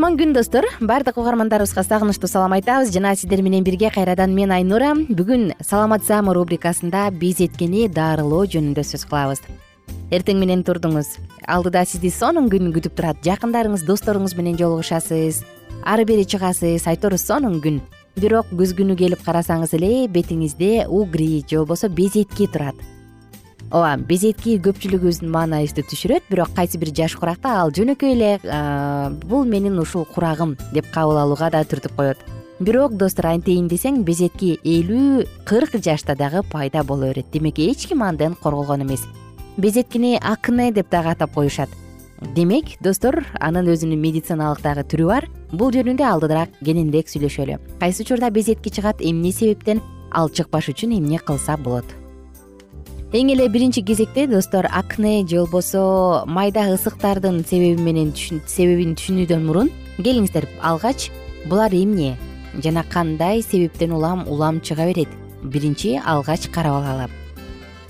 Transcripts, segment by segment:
кутман күн достор. Баардык угармандарыбызга сагынычтуу салам айтабыз жана сиздер менен бирге кайрадан мен айнура. Бүгүн саламат саама рубрикасында безеткени дарылоо жөнүндө сөз кылабыз. Эртең менен турдуңуз. Алдыда сизди сонун күн күтүп турат. Жакындарыңыз досторуңуз менен жолугушасыз. Ары бери чыгасыз. Айтор сонун күн. Бирок күз күнү келип карасаңыз эле бетиңизде угри же болбосо безетки турат ооба безетки көпчүлүгүбүздүн маанайыбызды түшүрөт бирок кайсы бир жаш куракта ал жөнөкөй эле бул менин ушул курагым деп кабыл алууга да түртүп коет. Бирок достор антейин десең безетки элүү кырк жашта дагы пайда боло берет. Демек эч ким андан корголгон эмес. Безеткини акне деп дагы атап коюшат. Демек достор анын өзүнүн медициналык дагы түрү бар. Бул жөнүндө алдыраак кененирээк сүйлөшөлү. Кайсы учурда безетки чыгат эмне себептен ал чыкпаш үчүн эмне кылса болот эң эле биринчи кезекте достор акне же болбосо майда ысыктардын себеби менен себебин түшүнүүдөн мурун келиңиздер алгач булар эмне? Жана кандай себептен улам улам чыга берет? Биринчи алгач карап алалы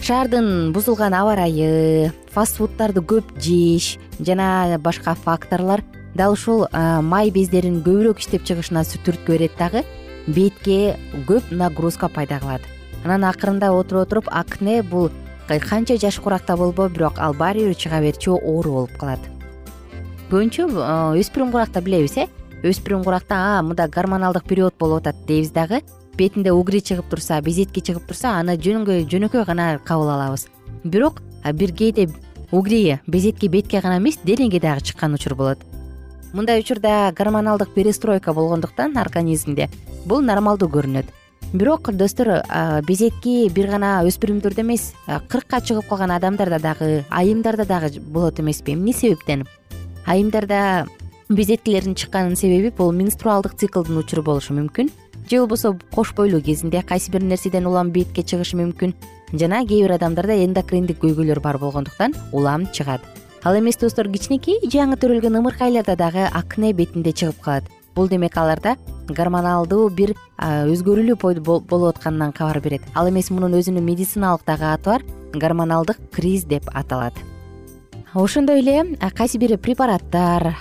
шаардын бузулган аба ырайы фаст фуддарды көп жеш жана башка факторлор дал ушул май бездерин көбүрөөк иштеп чыгышына түрткү берет дагы бетке көп нагрузка пайда кылат анан акырында отуруп отуруп акне бул канча жаш куракта болбо бирок ал баары бир чыга берчү оору болуп калат. Көбүнчө өспүрүм куракта билебиз э? Өспүрүм куракта а мында гормоналдык период болуп атат дейбиз дагы. Бетинде угри чыгып турса безетки чыгып турса аны жөнөкөй гана кабыл алабыз. Бирок бир кээде угри безетки бетке гана эмес денеге дагы чыккан учур болот. Мындай учурда гормоналдык перестройка болгондуктан организмде бул нормалдуу көрүнөт бирок достор безетки бир гана өспүрүмдөрдө эмес кыркка чыгып калган адамдарда дагы айымдарда дагы болот эмеспи. Эмне себептен? Айымдарда безеткилердин чыкканынын себеби бул менструалдык циклдын учуру болушу мүмкүн. Же болбосо кош бойлуу кезинде кайсы бир нерседен улам бетке чыгышы мүмкүн. Жана кээ бир адамдарда эндокриндик көйгөйлөр бар болгондуктан улам чыгат. Ал эмес достор кичинекей жаңы төрөлгөн ымыркайларда дагы акне бетинде чыгып калат бул демек аларда гормоналдуу бир өзгөрүүлүү болуп атканынан кабар берет. Ал эмес мунун өзүнүн медициналык дагы аты бар гормоналдык криз деп аталат. Ошондой эле кайсы бир препараттар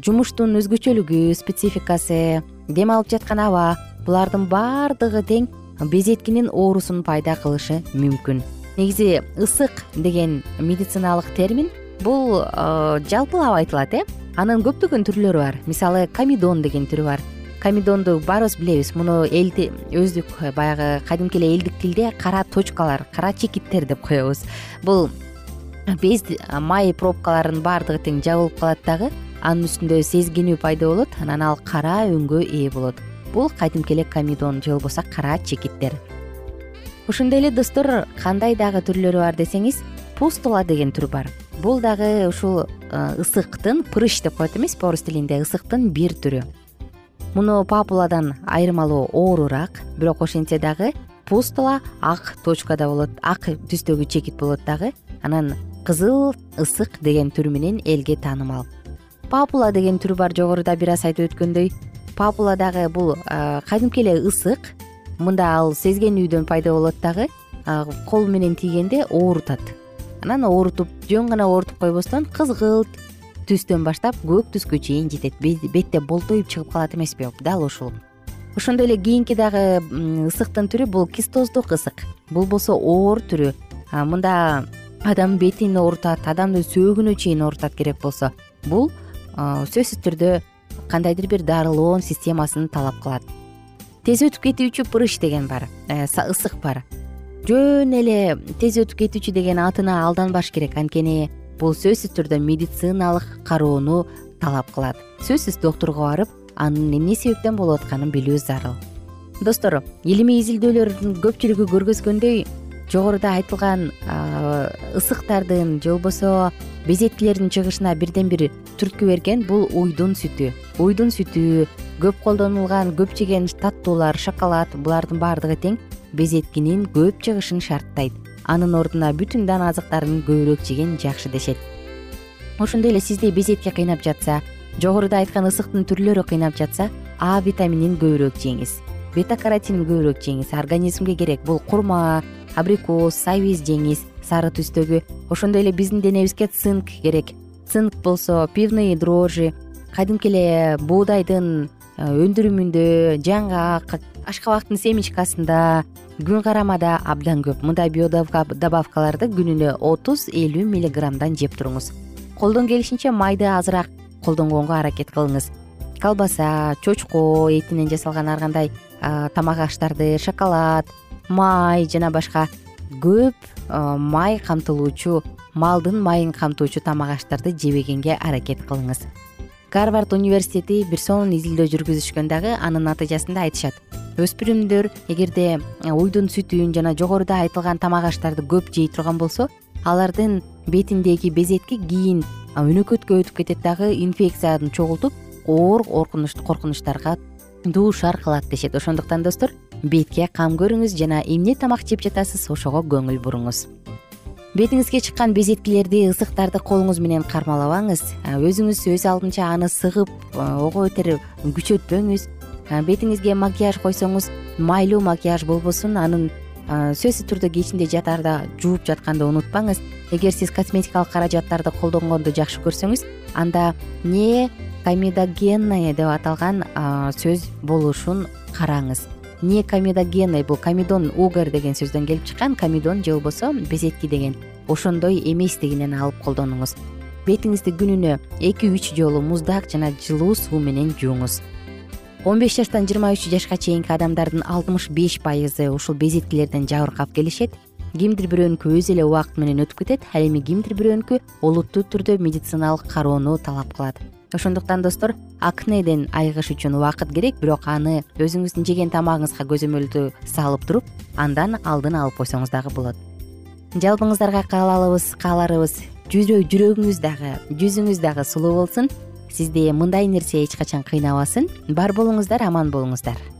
жумуштун өзгөчөлүгү спецификасы дем алып жаткан аба булардын баардыгы тең безеткинин оорусун пайда кылышы мүмкүн. Негизи ысык деген медициналык термин бул жалпылап айтылат э анын көптөгөн түрлөрү бар. Мисалы камедон деген түрү бар. Камедонду баарыбыз билебиз. Муну өздүк баягы кадимки эле элдик тилде кара точкалар кара чекиттер деп коебуз. Бул без май пробкаларынын баардыгы тең жабылып калат дагы анын үстүндө сезгенүү пайда болот. Анан ал кара өңгө ээ болот. Бул кадимки эле комедон же болбосо кара чекиттер. Ошондой эле достор кандай дагы түрлөрү бар десеңиз пустула деген түр бар бул дагы ушул ысыктын прыщ деп коет эмеспи орус тилинде ысыктын бир түрү. Муну папуладан айырмалуу оорураак бирок ошентсе дагы пустула ак точкада болот ак түстөгү чекит болот дагы анан кызыл ысык деген түрү менен элге таанымал. Папула деген түр бар жогоруда бир аз айтып өткөндөй. Папула дагы бул кадимки эле ысык мында ал сезгенүүдөн пайда болот дагы кол менен тийгенде оорутат анан оорутуп жөн гана оорутуп койбостон кызгылт түстөн баштап көк түскө чейин жетет. Бетте болтоюп чыгып калат эмеспи дал ушул. Ошондой эле кийинки дагы ысыктын түрү бул кистоздук ысык. Бул болсо оор түрү. Мында адамдын бетин оорутат адамды сөөгүнө чейин оорутат керек болсо. Бул сөзсүз түрдө кандайдыр бир дарылоон системасын талап кылат. Тез өтүп кетүүчү прыщ деген бар э, ысык бар жөн эле тез өтүп кетүүчү деген атына алданбаш керек. Анткени бул сөзсүз түрдө медициналык кароону талап кылат. Сөзсүз доктурга барып анын эмне себептен болуп атканын билүү зарыл. Достор илимий изилдөөлөрдүн көпчүлүгү көргөзгөндөй жогоруда айтылган ысыктардын же болбосо безеткилердин чыгышына бирден бир түрткү берген бул уйдун сүтү. Уйдун сүтү көп колдонулган көп жеген таттуулар шоколад булардын баардыгы тең безеткинин көп чыгышын шарттайт. Анын ордуна бүтүн дан азыктарын көбүрөөк жеген жакшы дешет. Ошондой эле сизди безетке кыйнап жатса жогоруда айткан ысыктын түрлөрү кыйнап жатса а витаминин көбүрөөк жеңиз бета каротин көбүрөөк жеңиз организмге керек бул курма абрикос сабиз жеңиз сары түстөгү ошондой эле биздин денебизге цинк керек. Цинк болсо пивные дрожжи кадимки эле буудайдын э, өндүрүмүндө жаңгак ашкабактын семечкасында күн карамада абдан көп. Мындай биодобавкаларды күнүнө отуз элүү миллиграммдан жеп туруңуз. Колдон келишинче майды азыраак колдонгонго аракет кылыңыз. Колбаса чочко этинен жасалган ар кандай тамак аштарды шоколад май жана башка көп май камтылуучу малдын майын камтуучу тамак аштарды жебегенге аракет кылыңыз гарвард университети бир сонун изилдөө жүргүзүшкөн дагы анын натыйжасында айтышат. Өспүрүмдөр эгерде уйдун сүтүн жана жогоруда айтылган тамак аштарды көп жей турган болсо алардын бетиндеги безетки кийин өнөкөткө өтүп кетет дагы инфекцияны чогултуп оор коркунучтарга дуушар кылат дешет. Ошондуктан достор бетке кам көрүңүз жана эмне тамак жеп жатасыз ошого көңүл буруңуз бетиңизге чыккан безеткилерди ысыктарды колуңуз менен кармалабаңыз. Өзүңүз өз алдынча аны сыгып ого бетер күчөтпөңүз. Бетиңизге макияж койсоңуз майлуу макияж болбосун анын сөзсүз түрдө кечинде жатаарда жууп жатканды унутпаңыз. Эгер сиз косметикалык каражаттарды колдонгонду жакшы көрсөңүз анда не комедогенное деп аталган сөз болушун караңыз не комедогенный бул комедон угар деген сөздөн келип чыккан комедон же болбосо безетки деген. Ошондой эместигинен алып колдонуңуз. Бетиңизди күнүнө эки үч жолу муздак жана жылуу суу менен жууңуз он беш жаштан жыйырма үч жашка чейинки адамдардын алтымыш беш пайызы ушул безеткилерден жабыркап келишет. Кимдир бирөөнүкү өзү эле убакыт менен өтүп кетет ал эми кимдир бирөөнүкү олуттуу түрдө медициналык кароону талап кылат ошондуктан достор акнеден айыгыш үчүн убакыт керек бирок аны өзүңүздүн жеген тамагыңызга көзөмөлдү салып туруп андан алдын алып койсоңуз дагы болот. Жалпыңыздарга каалалыбыз кааларыбыз жүрөгүңүз дагы жүзүңүз дагы сулуу болсун. Сизди мындай нерсе эч качан кыйнабасын. Бар болуңуздар аман болуңуздар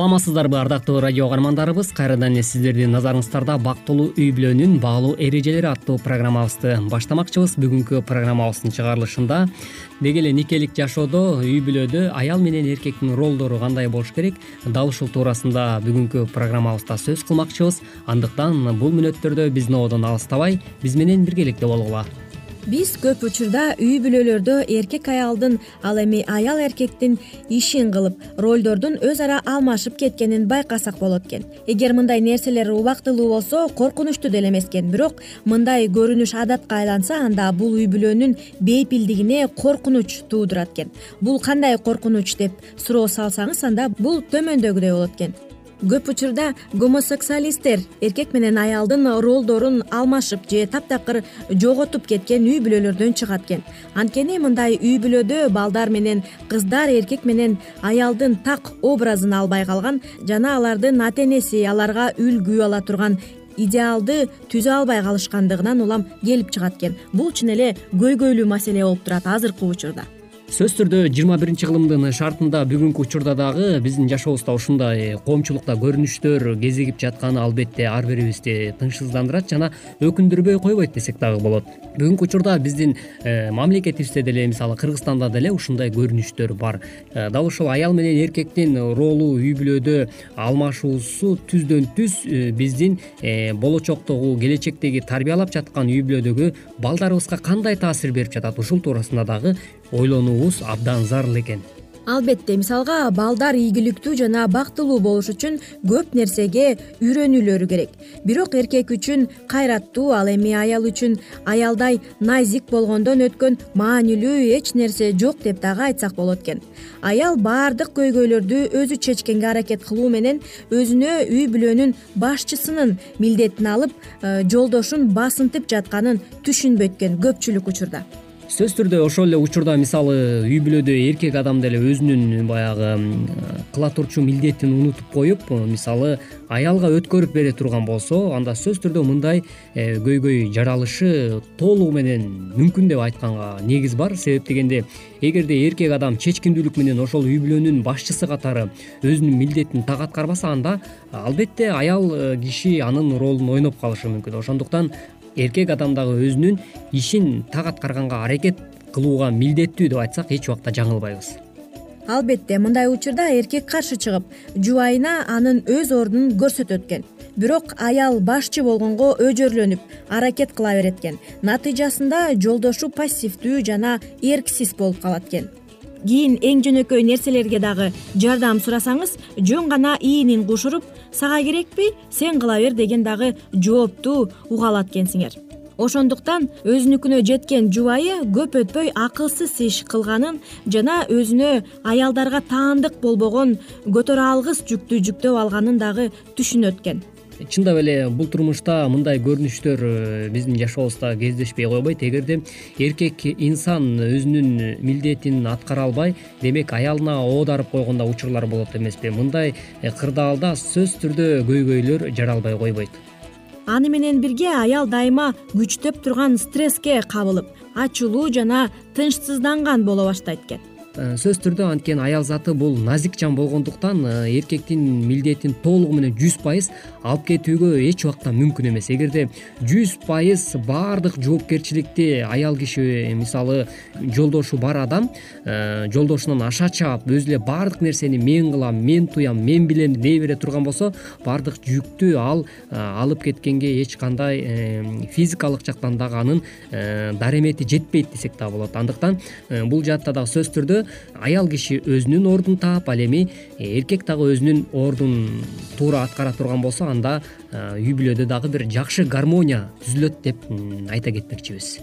саламатсыздарбы ардактуу радио угармандарыбыз? Кайрадан эле сиздердин назарыңыздарда бактылуу үй бүлөнүн баалуу эрежелери аттуу программабызды баштамакчыбыз. Бүгүнкү программабыздын чыгарылышында деги эле никелик жашоодо үй бүлөдө аял менен эркектин ролдору кандай болуш керек? Дал ушул туурасында бүгүнкү программабызда сөз кылмакчыбыз. Андыктан бул мүнөттөрдө биздин ободон алыстабай биз менен биргеликте болгула биз көп учурда үй бүлөлөрдө эркек аялдын ал эми аял эркектин ишин кылып ролдордун өз ара алмашып кеткенин байкасак болот экен. Эгер мындай нерселер убактылуу болсо коркунучтуу деле эмес экен. Бирок мындай көрүнүш адатка айланса анда бул үй бүлөнүн бейпилдигине коркунуч туудурат экен. Бул кандай коркунуч деп суроо салсаңыз анда бул төмөндөгүдөй болот экен көп учурда гомосексуалисттер эркек менен аялдын ролдорун алмашып же таптакыр жоготуп кеткен үй бүлөлөрдөн чыгат экен анткени мындай үй бүлөдө балдар менен кыздар эркек менен аялдын так образын албай калган жана алардын ата энеси аларга үлгү ала турган идеалды түзө албай калышкандыгынан улам келип чыгат экен бул чын эле көйгөйлүү маселе болуп турат азыркы учурда сөзсүз түрдө жыйырма биринчи кылымдын шартында бүгүнкү учурда дагы биздин жашообузда ушундай коомчулукта көрүнүштөр кезигип жатканы албетте ар бирибизди тынчсыздандырат жана өкүндүрбөй койбойт десек дагы болот. Бүгүнкү учурда биздин э, мамлекетибизде деле мисалы кыргызстанда деле ушундай көрүнүштөр бар. Э, дал ушул аял менен эркектин ролу үй бүлөдө алмашуусу түздөн түз э, биздин болочоктогу келечектеги тарбиялап жаткан үй бүлөдөгү балдарыбызга кандай таасир берип жатат ушул туурасында дагы ойлонуубуз абдан зарыл экен. Албетте мисалга балдар ийгиликтүү жана бактылуу болуш үчүн көп нерсеге үйрөнүүлөрү керек. Бирок эркек үчүн кайраттуу ал эми аял үчүн аялдай назик болгондон өткөн маанилүү эч нерсе жок деп дагы айтсак болот экен. Аял баардык көйгөйлөрдү өзү чечкенге аракет кылуу менен өзүнө үй бүлөнүн башчысынын милдетин алып э, жолдошун басынтып жатканын түшүнбөйт экен көпчүлүк учурда сөзсүз түрдө ошол эле учурда мисалы үй бүлөдө эркек адам деле өзүнүн баягы кыла турчу милдетин унутуп коюп мисалы аялга өткөрүп бере турган болсо анда сөзсүз түрдө мындай э, көйгөй жаралышы толугу менен мүмкүн деп айтканга негиз бар. Себеп дегенде эгерде эркек адам чечкиндүүлүк менен ошол үй бүлөнүн башчысы катары өзүнүн милдетин так аткарбаса анда албетте аял э, киши анын ролун ойноп калышы мүмкүн. Ошондуктан эркек адам дагы өзүнүн ишин так аткарганга аракет кылууга милдеттүү деп айтсак эч убакта жаңылбайбыз. Албетте мындай учурда эркек каршы чыгып жубайына анын өз ордунун көрсөтөт экен бирок аял башчы болгонго өжөрлөнүп аракет кыла берет экен натыйжасында жолдошу пассивдүү жана эрксиз болуп калат экен кийин эң жөнөкөй нерселерге дагы жардам сурасаңыз жөн гана иинин кушуруп сага керекпи сен кыла бер деген дагы жоопту уга алат экенсиңер. Ошондуктан өзүнүкүнө жеткен жубайы көп өтпөй акылсыз иш кылганын жана өзүнө аялдарга таандык болбогон көтөрө алгыс жүктү жүктөп алганын дагы түшүнөт экен чындап эле бул турмушта мындай көрүнүштөр э, биздин жашообузда кездешпей койбойт эгерде эркек инсан өзүнүн милдетин аткара албай демек аялына оодарып койгондо учурлар болот эмеспи. Мындай э, кырдаалда сөзсүз түрдө көйгөйлөр жаралбай койбойт. Аны менен бирге аял дайыма күчтөп турган стресске кабылып ачуулуу жана тынчсызданган боло баштайт экен сөзсүз түрдө анткени аял заты бул назик жан болгондуктан э, эркектин милдетин толугу менен жүз пайыз алып кетүүгө эч убакта мүмкүн эмес. Эгерде жүз пайыз баардык жоопкерчиликти аял киши э, мисалы жолдошу бар адам жолдошунан аша чаап өзү эле баардык нерсени мен кылам мен туям мен билем дей бере турган болсо баардык жүктү ал алып кеткенге эч кандай физикалык жактан дагы анын даремети жетпейт десек дагы болот. Андыктан бул жаатта дагы сөзсүз түрдө аял киши өзүнүн ордун таап ал эми э, эркек дагы өзүнүн ордун туура аткара турган болсо анда э, үй бүлөдө дагы бир жакшы гармония түзүлөт деп айта кетмекчибиз.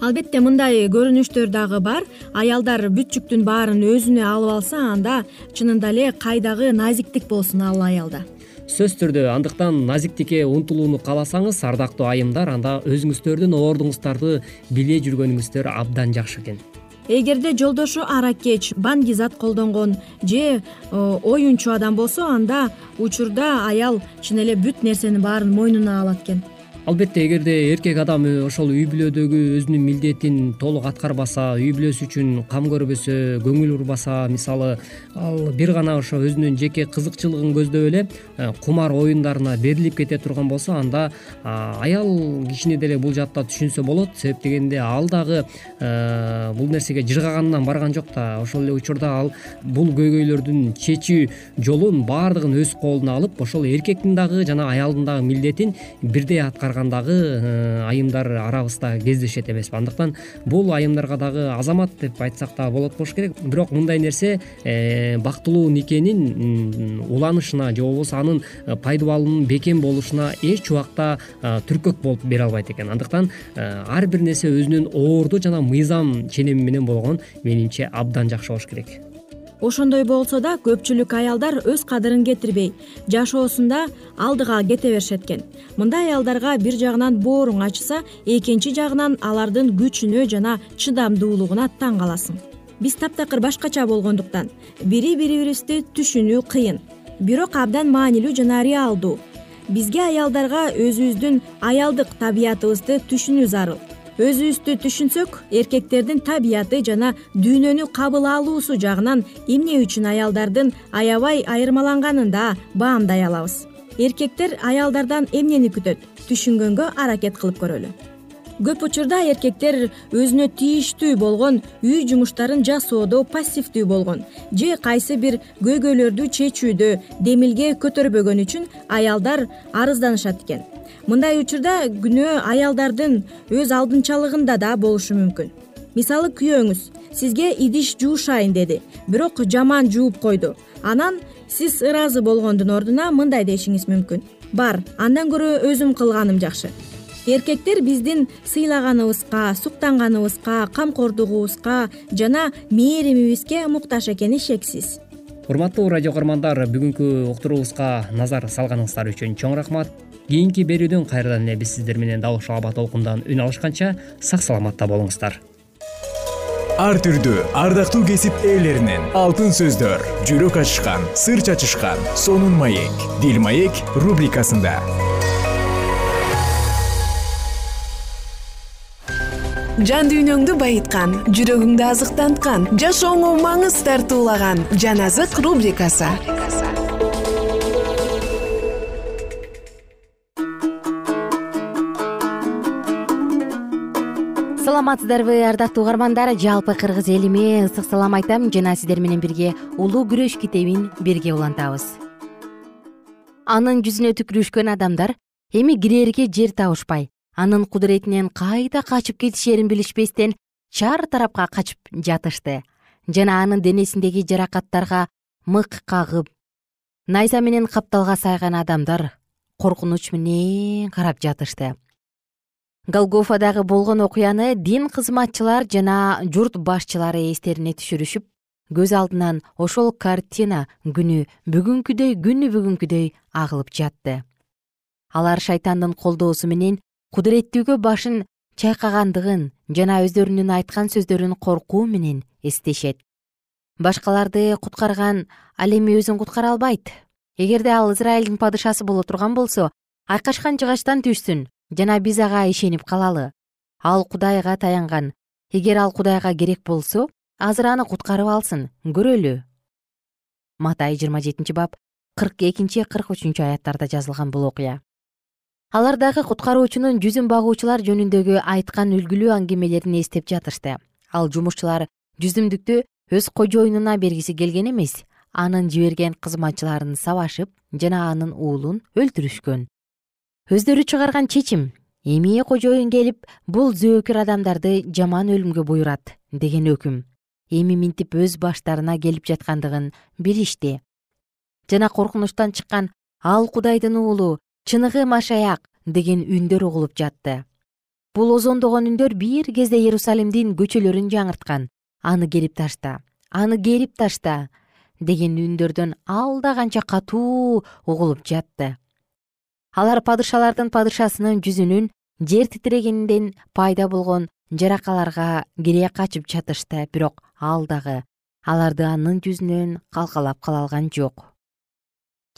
Албетте мындай көрүнүштөр дагы бар. Аялдар бүт жүктүн баарын өзүнө алып алса анда чынында эле кайдагы назиктик болсун ал аялда. Сөзсүз түрдө андыктан назиктикке умтулууну кааласаңыз ардактуу айымдар анда өзүңүздөрдүн ордуңуздарды биле жүргөнүңүздөр абдан жакшы экен эгерде жолдошу аракеч баңгизат колдонгон же э, оюнчу адам болсо анда учурда аял чын эле бүт нерсенин баарын мойнуна алат экен албетте эгерде эркек адам э, ошол үй бүлөдөгү өзүнүн милдетин толук аткарбаса үй бүлөсү үчүн кам көрбөсө көңүл бурбаса мисалы ал бир гана ошо өзүнүн жеке кызыкчылыгын көздөп эле э, кумар оюндарына берилип кете турган болсо анда аял кишини деле бул жаатта түшүнсө болот. Себеп дегенде ал дагы э, бул нерсеге жыргаганынан барган жок да. Ошол эле учурда ал бул көйгөйлөрдүн чечүү жолун баардыгын өз колуна алып ошол эркектин дагы жана аялдын дагы милдетин бирдей аткарган дагы э, айымдар арабызда кездешет эмеспи андыктан бул айымдарга дагы азамат деп айтсак дагы болот болуш керек. Бирок мындай нерсе э, бактылуу никенин уланышына же болбосо анын э, пайдубалынын бекем болушуна эч убакта түркөк болуп бере албайт экен. Андыктан ар бир нерсе өзүнүн орду жана мыйзам ченеми менен болгон менимче абдан жакшы болуш керек ошондой болсо да көпчүлүк аялдар өз кадырын кетирбей жашоосунда алдыга кете беришет экен мындай аялдарга бир жагынан бооруң ачса экинчи жагынан алардын күчүнө жана чыдамдуулугуна таң каласың. Биз таптакыр башкача болгондуктан бири бирибизди түшүнүү кыйын. Бирок абдан маанилүү жана реалдуу. Бизге аялдарга өзүбүздүн аялдык табиятыбызды түшүнүү зарыл өзүбүздү түшүнсөк эркектердин табияты жана дүйнөнү кабыл алуусу жагынан эмне үчүн аялдардын аябай айырмаланганын да баамдай алабыз. Эркектер аялдардан эмнени күтөт? Түшүнгөнгө аракет кылып көрөлү. Көп учурда эркектер өзүнө тийиштүү болгон үй жумуштарын жасоодо пассивдүү болгон же кайсы бир көйгөйлөрдү чечүүдө демилге көтөрбөгөн үчүн аялдар арызданышат экен мындай учурда күнөө аялдардын өз алдынчалыгында да болушу мүмкүн. Мисалы күйөөңүз сизге идиш жуушайын деди. Бирок жаман жууп койду. Анан сиз ыраазы болгондун ордуна мындай дешиңиз мүмкүн бар андан көрө өзүм кылганым жакшы. Эркектер биздин сыйлаганыбызга суктанганыбызга камкордугубузга жана мээримибизге муктаж экени шексиз. Урматтуу радио көгөрмандар бүгүнкү уктуруубузга назар салганыңыздар үчүн чоң рахмат кийинки берүүдөн кайрадан эле биз сиздер менен дал ушул аба толкундан үн алышканча сак саламатта болуңуздар. Ар түрдүү ардактуу кесип ээлеринен алтын сөздөр жүрөк ачышкан сыр чачышкан сонун маек дил маек рубрикасында. Жан дүйнөңдү байыткан жүрөгүңдү азыктанткан жашооңо маңыз тартуулаган жан азык рубрикасы саламатсыздарбы ардактуу угармандар. Жалпы кыргыз элиме ысык салам айтам. Жана сиздер менен бирге улуу күрөш китебин бирге улантабыз. Анын жүзүнө түкүрүшкөн адамдар эми кирэрге жер табышпай. Анын кудуретинен кайда качып кетишерин билишпестен чар тарапка качып жатышты. Жана анын денесиндеги жаракаттарга мык кагып найза менен капталга сайган адамдар коркунуч менен карап жатышты голгофадагы болгон окуяны дин кызматчылар жана журт башчылары эстерине түшүрүшүп көз алдынан ошол картина күнү бүгүнкүдөй күнү бүгүнкүдөй агылып жатты. Алар шайтандын колдоосу менен кудуреттүүгө башын чайкагандыгын жана өздөрүнүн айткан сөздөрүн коркуу менен эстешет. Башкаларды куткарган ал эми өзүн куткара албайт. Эгерде ал израилдин падышасы боло турган болсо айкашкан жыгачтан түшсүн жана биз ага ишенип калалы. Ал кудайга таянган. Эгер ал кудайга керек болсо азыр аны куткарып алсын көрөлү. Матай жыйырма жетинчи бап кырк экинчи кырк үчүнчү аяттарда жазылган бул окуя. Алар дагы куткаруучунун жүзүн багуучулар жөнүндөгү айткан үлгүлүү аңгемелерин эстеп жатышты. Ал жумушчулар жүзүмдүктү өз кожоюнуна бергиси келген эмес анын жиберген кызматчыларын сабашып жана анын уулун өлтүрүшкөн өздөрү чыгарган чечим. Эмне кожоюн келип бул зөөкүр адамдарды жаман өлүмгө буйрат деген өкүм. Эми минтип өз баштарына келип жаткандыгын билишти. Жана коркунучтан чыккан ал кудайдын уулу чыныгы машаяк деген үндөр угулуп жатты. Бул озондогон үндөр бир кезде иерусалимдин көчөлөрүн жаңырткан. Аны керип ташта аны керип ташта деген үндөрдөн алда канча катуу угулуп жатты алар падышалардын падышасынын жүзүнүн жер титирегенден пайда болгон жаракаларга кире качып жатышты бирок ал дагы аларды анын жүзүнөн калкалап кала алган жок.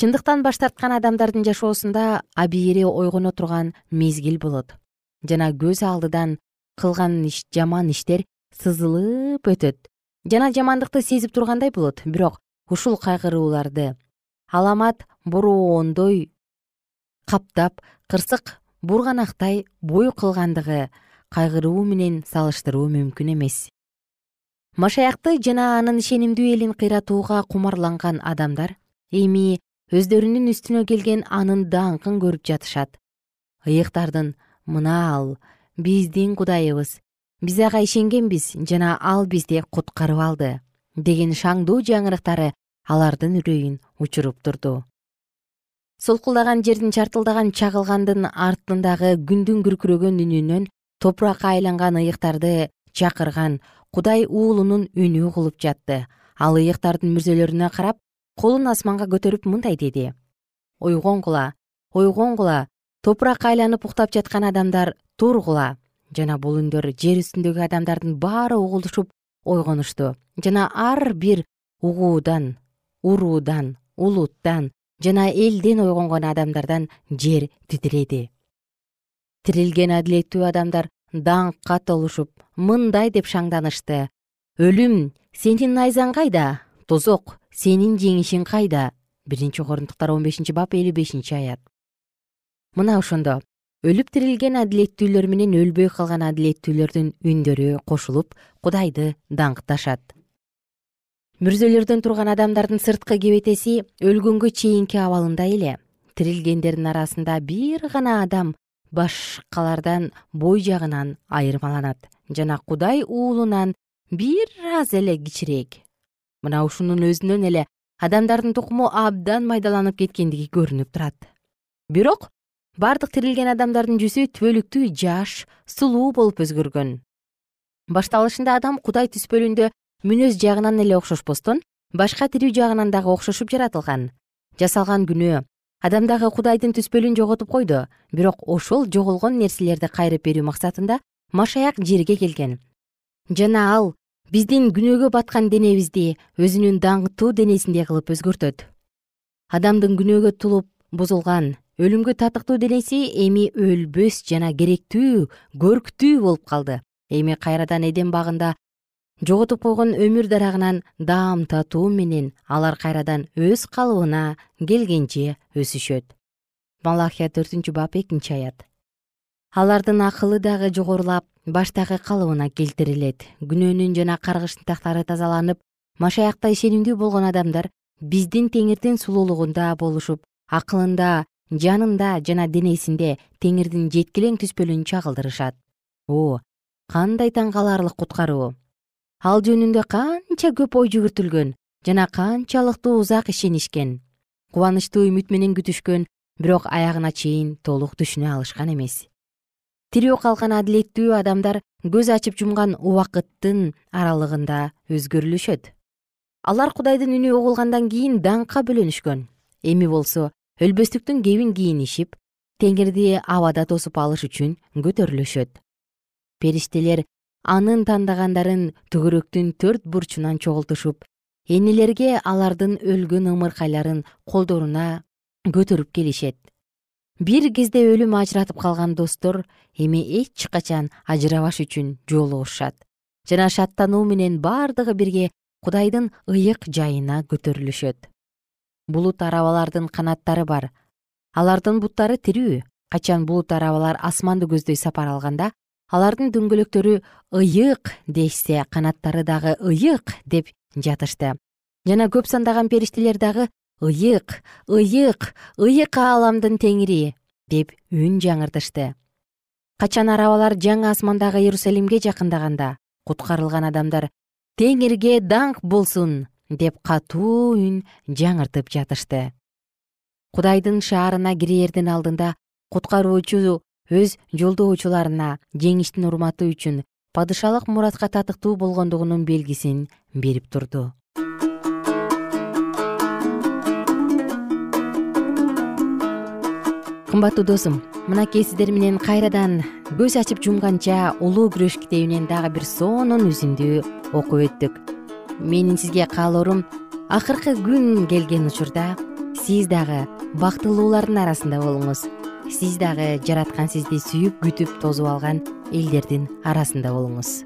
Чындыктан баш тарткан адамдардын жашоосунда абийири ойгоно турган мезгил болот. Жана көз алдыдан кылган жаман иштер сызылып өтөт. Жана жамандыкты сезип тургандай болот бирок ушул кайгырууларды аламат бороондой каптап кырсык бурганактай бой кылгандыгы кайгыруу менен салыштыруу мүмкүн эмес. Машаякты жана анын ишенимдүү элин кыйратууга кумарланган адамдар эми өздөрүнүн үстүнө келген анын даңкын көрүп жатышат. Ыйыктардын мына ал биздин кудайыбыз биз ага ишенгенбиз жана ал бизди куткарып алды деген шаңдуу жаңырыктары алардын үрөйүн учуруп турду солкулдаган жердин чартылдаган чагылгандын артындагы күндүн күркүрөгөн үнүнөн топуракка айланган ыйыктарды чакырган кудай уулунун үнү угулуп жатты. Ал ыйыктардын мүрзөлөрүнө карап колун асманга көтөрүп мындай деди. Ойгонгула ойгонгула топуракка айланып уктап жаткан адамдар тургула. Жана бул үндөр жер үстүндөгү адамдардын баары угулушуп ойгонушту. Жана ар бир угуудан уруудан улуттан жана элден ойгонгон адамдардан жер титиреди тирилген адилеттүү адамдар даңкка толушуп мындай деп шаңданышты. Өлүм сенин найзаң кайда? Тозок сенин жеңишиң кайда? Биринчи корунтуктар он бешинчи бап элүү бешинчи аят. Мына ошондо. Өлүп тирилген адилеттүүлөр менен өлбөй калган адилеттүүлөрдүн үндөрү кошулуп кудайды даңкташат мүрзөлөрдөн турган адамдардын сырткы кебетеси өлгөнгө чейинки абалында эле. Тирилгендердин арасында бир гана адам башкалардан бой жагынан айырмаланат. Жана кудай уулунан бир аз эле кичирээк. Мына ушунун өзүнөн эле адамдардын тукуму абдан майдаланып кеткендиги көрүнүп турат. Бирок бардык тирилген адамдардын жүзү түбөлүктүү жаш сулуу болуп өзгөргөн. Башталышында адам кудай түспөлүндө мүнөз жагынан эле окшошпостон башка тирүү жагынан дагы окшошуп жаратылган. Жасалган күнөө адамдагы кудайдын түспөлүн жоготуп койду бирок ошол жоголгон нерселерди кайрып берүү максатында машаяк жерге келген. Жана ал биздин күнөөгө баткан денебизди өзүнүн даңктуу денесиндей кылып өзгөртөт. Адамдын күнөөгө тулуп бузулган өлүмгө татыктуу денеси эми өлбөс жана керектүү көрктүү болуп калды. Эми кайрадан эдем багында жоготуп койгон өмүр дарагынан даам татуу менен алар кайрадан өз калыбына келгенче өсүшөт. Малахия төртүнчү бап экинчи аят. Алардын акылы дагы жогорулап баштагы калыбына келтирилет. Күнөөнүн жана каргыштын тактары тазаланып машаякта ишенимдүү болгон адамдар биздин теңирдин сулуулугунда болушуп акылында жанында жана денесинде теңирдин жеткилең түспөлүн чагылдырышат. О кандай таң каларлык куткаруу ал жөнүндө канча көп ой жүгүртүлгөн жана канчалыктуу узак ишенишкен. Кубанычтуу үмүт менен күтүшкөн бирок аягына чейин толук түшүнө алышкан эмес. Тирүү калган адилеттүү адамдар көз ачып жумган убакыттын аралыгында өзгөрүлүшөт. Алар кудайдын үнү угулгандан кийин даңкка бөлөнүшкөн. Эми болсо өлбөстүктүн кебин кийинишип теңирди абада тосуп алыш үчүн көтөрүлүшөт. Периштелер анын тандагандарын түгөрөктүн төрт бурчунан чогултушуп энелерге алардын өлгөн ымыркайларын колдоруна көтөрүп келишет. Бир кезде өлүм ажыратып калган достор эми эч качан ажырабаш үчүн жолугушат жана шаттануу менен бардыгы бирге кудайдын ыйык жайына көтөрүлүшөт. Булут арабалардын канаттары бар. Алардын буттары тирүү. Качан булут арабалар асманды көздөй сапар алганда алардын дөңгөлөктөрү ыйык дешсе канаттары дагы ыйык деп жатышты. Жана көп сандаган периштелер дагы ыйык ыйык ыйык ааламдын теңири деп үн жаңыртышты. Качан арабалар жаңы асмандагы иерусалимге жакындаганда куткарылган адамдар теңирге даңк болсун деп катуу үн жаңыртып жатышты. Кудайдын шаарына кирээрдин алдында куткаруучу өз жолдоочуларына жеңиштин урматы үчүн падышалык муратка татыктуу болгондугунун белгисин берип турду. Кымбаттуу досум мынакей сиздер менен кайрадан көз ачып жумганча улуу күрөш китебинен дагы бир сонун үзүндү окуп өттүк. Менин сизге каалоорум акыркы күн келген учурда сиз дагы бактылуулардын арасында болуңуз сиз дагы жараткан сизди сүйүп күтүп тосуп алган элдердин арасында болуңуз.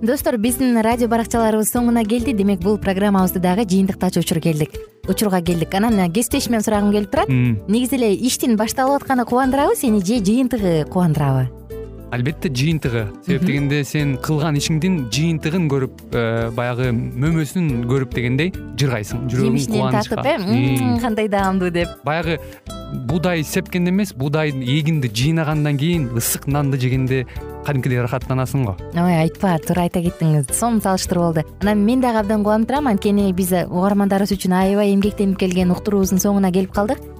Достор биздин радио баракчаларыбыз соңуна келди. Демек бул программабызды дагы жыйынтыктачу учур келдик. Учурга келдик. Анан кесиптешимден сурагым келип турат. Негизи эле иштин башталып атканы кубандырабы сени же жыйынтыгы кубандырабы албетте жыйынтыгы. Себеп дегенде сен кылган ишиңдин жыйынтыгын көрүп э, баягы мөмөсүн көрүп дегендей жыргайсың жүрөгүң жемишинен татып э? Кандай даамдуу деп. Баягы буудай сепкенде эмес буудай эгинди жыйнагандан кийин ысык нанды жегенде кадимкидей ырахаттанасың го. Ой айтпа туура айта кеттиңиз. Сонун салыштыруу болду анан мен дагы абдан кубанып турам анткени биз угармандарыбыз үчүн аябай эмгектенип келген уктуруубуздун соңуна келип калдык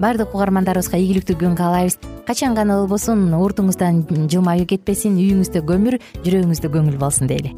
баардык угармандарыбызга ийгиликтүү күн каалайбыз. Качан гана болбосун уртуңуздан жылмаюу кетпесин үйүңүздө көмүр жүрөгүңүздө көңүл болсун дейли